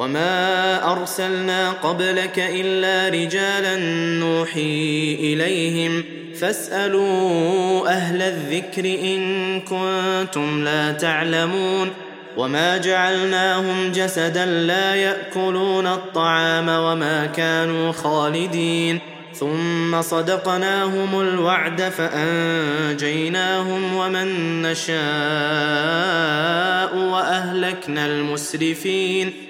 وما ارسلنا قبلك الا رجالا نوحي اليهم فاسالوا أهل الذكر ان كنتم لا تعلمون وما جعلناهم جسدا لا ياكلون الطعام وما كانوا خالدين ثم صدقناهم الوعد فانجيناهم ومن نشاء واهلكنا المسرفين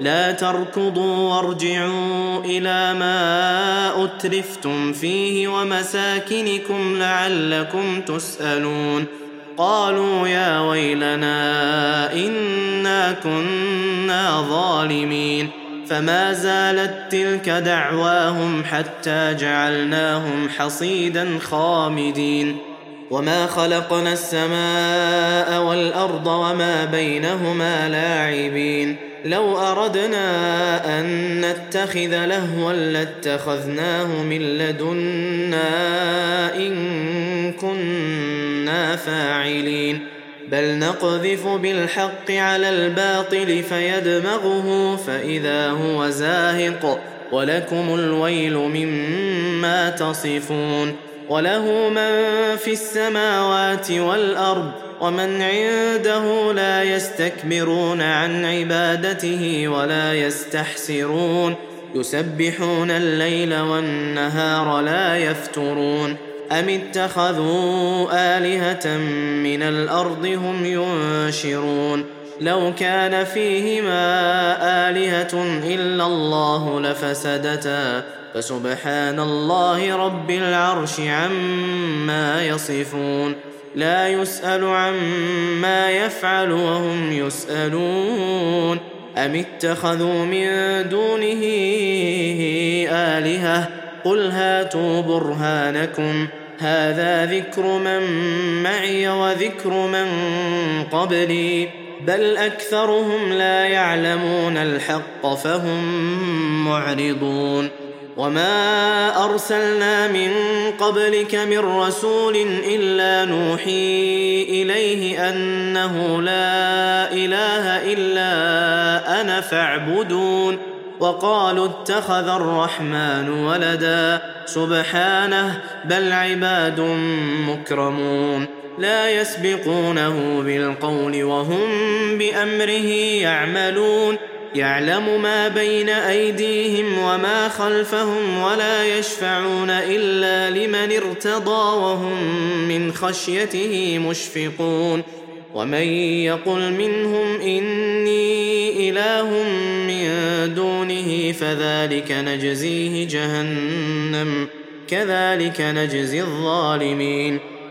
لا تركضوا وارجعوا إلى ما أترفتم فيه ومساكنكم لعلكم تسألون. قالوا يا ويلنا إنا كنا ظالمين. فما زالت تلك دعواهم حتى جعلناهم حصيدا خامدين. وما خلقنا السماء والأرض وما بينهما لاعبين. لو أردنا أن نتخذ لهوا لاتخذناه من لدنا إن كنا فاعلين. بل نقذف بالحق على الباطل فيدمغه فإذا هو زاهق ولكم الويل مما تصفون. وله من في السماوات والأرض ومن عنده لا يستكبرون عن عبادته ولا يستحسرون. يسبحون الليل والنهار لا يفترون. أم اتخذوا آلهة من الأرض هم ينشرون. لو كان فيهما آلهة إلا الله لفسدتا. فسبحان الله رب العرش عما يصفون لا يسأل عما يفعل وهم يسألون. أم اتخذوا من دونه آلهة؟ قل هاتوا برهانكم هذا ذكر من معي وذكر من قبلي. بل أكثرهم لا يعلمون الحق فهم معرضون. وما ارسلنا من قبلك من رسول الا نوحي اليه انه لا اله الا أنا فاعبدون وقالوا اتخذ الرحمن ولدا سبحانه بل عباد مكرمون لا يسبقونه بالقول وهم بامره يعملون يعلم ما بين أيديهم وما خلفهم ولا يشفعون إلا لمن ارتضى وهم من خشيته مشفقون ومن يقل منهم إني إله من دونه فذلك نجزيه جهنم كذلك نجزي الظالمين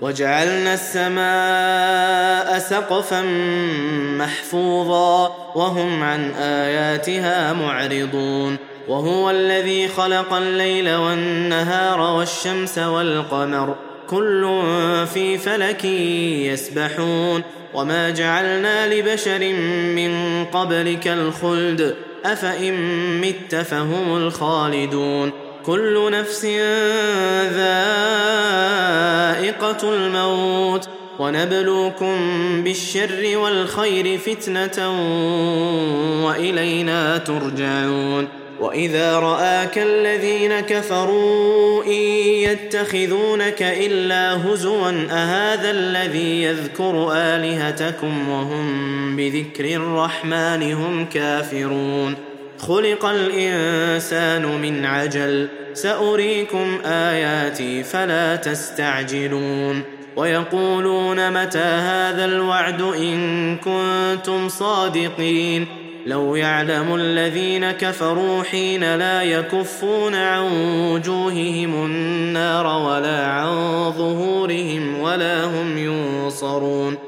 وجعلنا السماء سقفا محفوظا وهم عن آياتها معرضون وهو الذي خلق الليل والنهار والشمس والقمر كل في فلك يسبحون وما جعلنا لبشر من قبلك الخلد أفإن مت فهم الخالدون كل نفس ذائقة الموت ونبلوكم بالشر والخير فتنة وإلينا ترجعون. وإذا رآك الذين كفروا إن يتخذونك إلا هزوا أهذا الذي يذكر آلهتكم وهم بذكر الرحمن هم كافرون. خلق الإنسان من عجل. سأريكم آياتي فلا تستعجلون. ويقولون متى هذا الوعد إن كنتم صادقين. لو يعلم الذين كفروا حين لا يكفون عن وجوههم النار ولا عن ظهورهم ولا هم ينصرون.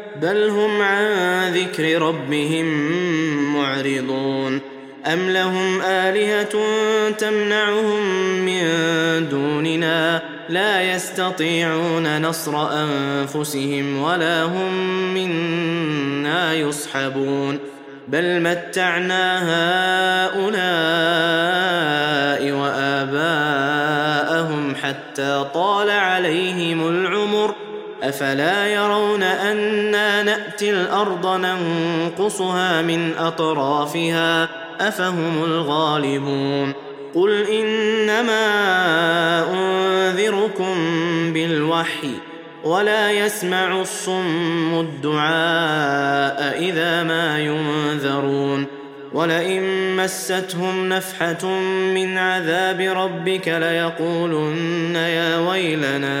بل هم عن ذكر ربهم معرضون ام لهم الهه تمنعهم من دوننا لا يستطيعون نصر انفسهم ولا هم منا يصحبون بل متعنا هؤلاء واباءهم حتى طال عليهم العمر أفلا يرون أنا نأتي الأرض ننقصها من أطرافها أفهم الغالبون قل إنما أنذركم بالوحي ولا يسمع الصم الدعاء إذا ما ينذرون ولئن مستهم نفحة من عذاب ربك ليقولن يا ويلنا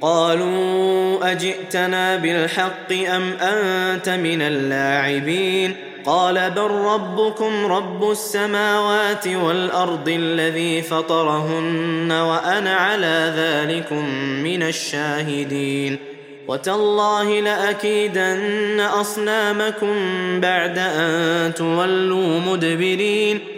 قالوا أجئتنا بالحق أم أنت من اللاعبين؟ قال بل ربكم رب السماوات والأرض الذي فطرهن وأنا على ذلكم من الشاهدين. وتالله لأكيدن أصنامكم بعد أن تولوا مدبرين.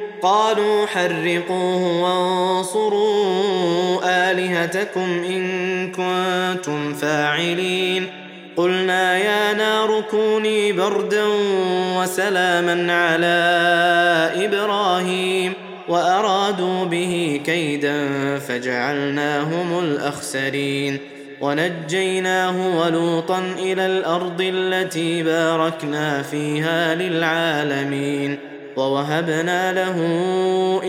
قالوا حرقوه وانصروا آلهتكم إن كنتم فاعلين. قلنا يا نار كوني بردا وسلاما على إبراهيم وأرادوا به كيدا فجعلناهم الأخسرين. ونجيناه ولوطا إلى الأرض التي باركنا فيها للعالمين. ووهبنا له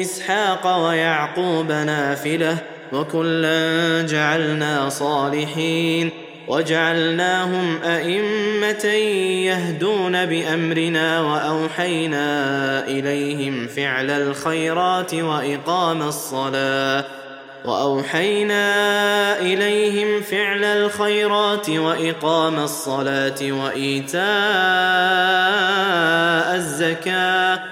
إسحاق ويعقوب نافلة وكلا جعلنا صالحين وجعلناهم أئمة يهدون بأمرنا وأوحينا إليهم فعل الخيرات وإقام الصلاة وأوحينا إليهم فعل الخيرات وإقام الصلاة وإيتاء الزكاة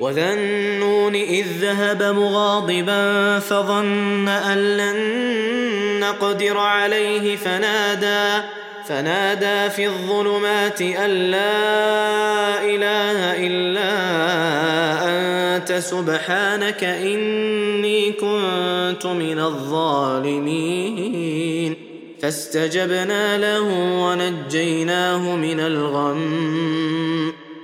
وذا النون إذ ذهب مغاضبا فظن أن لن نقدر عليه فنادى فنادى في الظلمات أن لا إله إلا أنت سبحانك إني كنت من الظالمين. فاستجبنا له ونجيناه من الغم.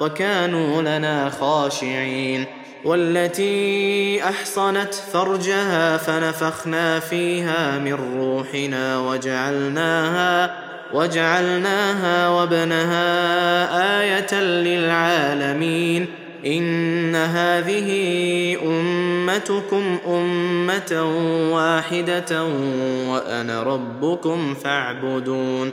وكانوا لنا خاشعين. والتي أحصنت فرجها فنفخنا فيها من روحنا وجعلناها وجعلناها وابنها آية للعالمين. إن هذه أمتكم أمة واحدة وأنا ربكم فاعبدون.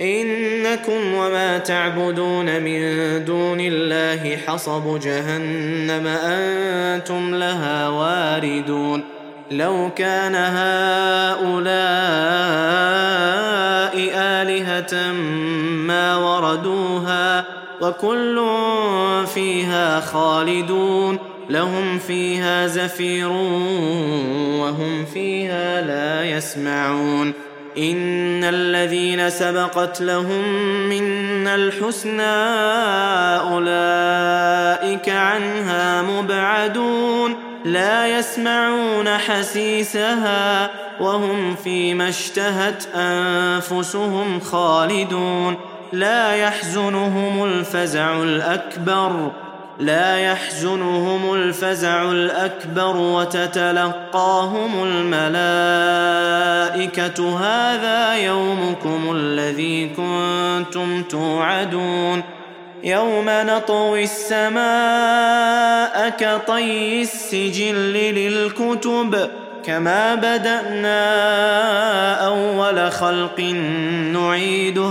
إنكم وما تعبدون من دون الله حصب جهنم أنتم لها واردون لو كان هؤلاء آلهة ما وردوها وكل فيها خالدون لهم فيها زفير وهم فيها لا يسمعون إن الذين سبقت لهم منا الحسنى أولئك عنها مبعدون لا يسمعون حسيسها وهم فيما اشتهت أنفسهم خالدون لا يحزنهم الفزع الأكبر لا يحزنهم الفزع الأكبر وتتلقاهم الملائكة. هذا يومكم الذي كنتم توعدون. يوم نطوي السماء كطي السجل للكتب كما بدأنا أول خلق نعيده.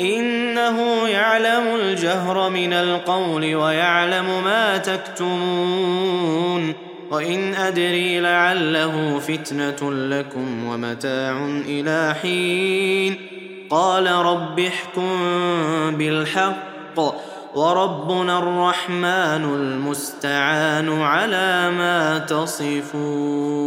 إنه يعلم الجهر من القول ويعلم ما تكتمون وإن أدري لعله فتنة لكم ومتاع إلى حين. قال رب احكم بالحق وربنا الرحمن المستعان على ما تصفون.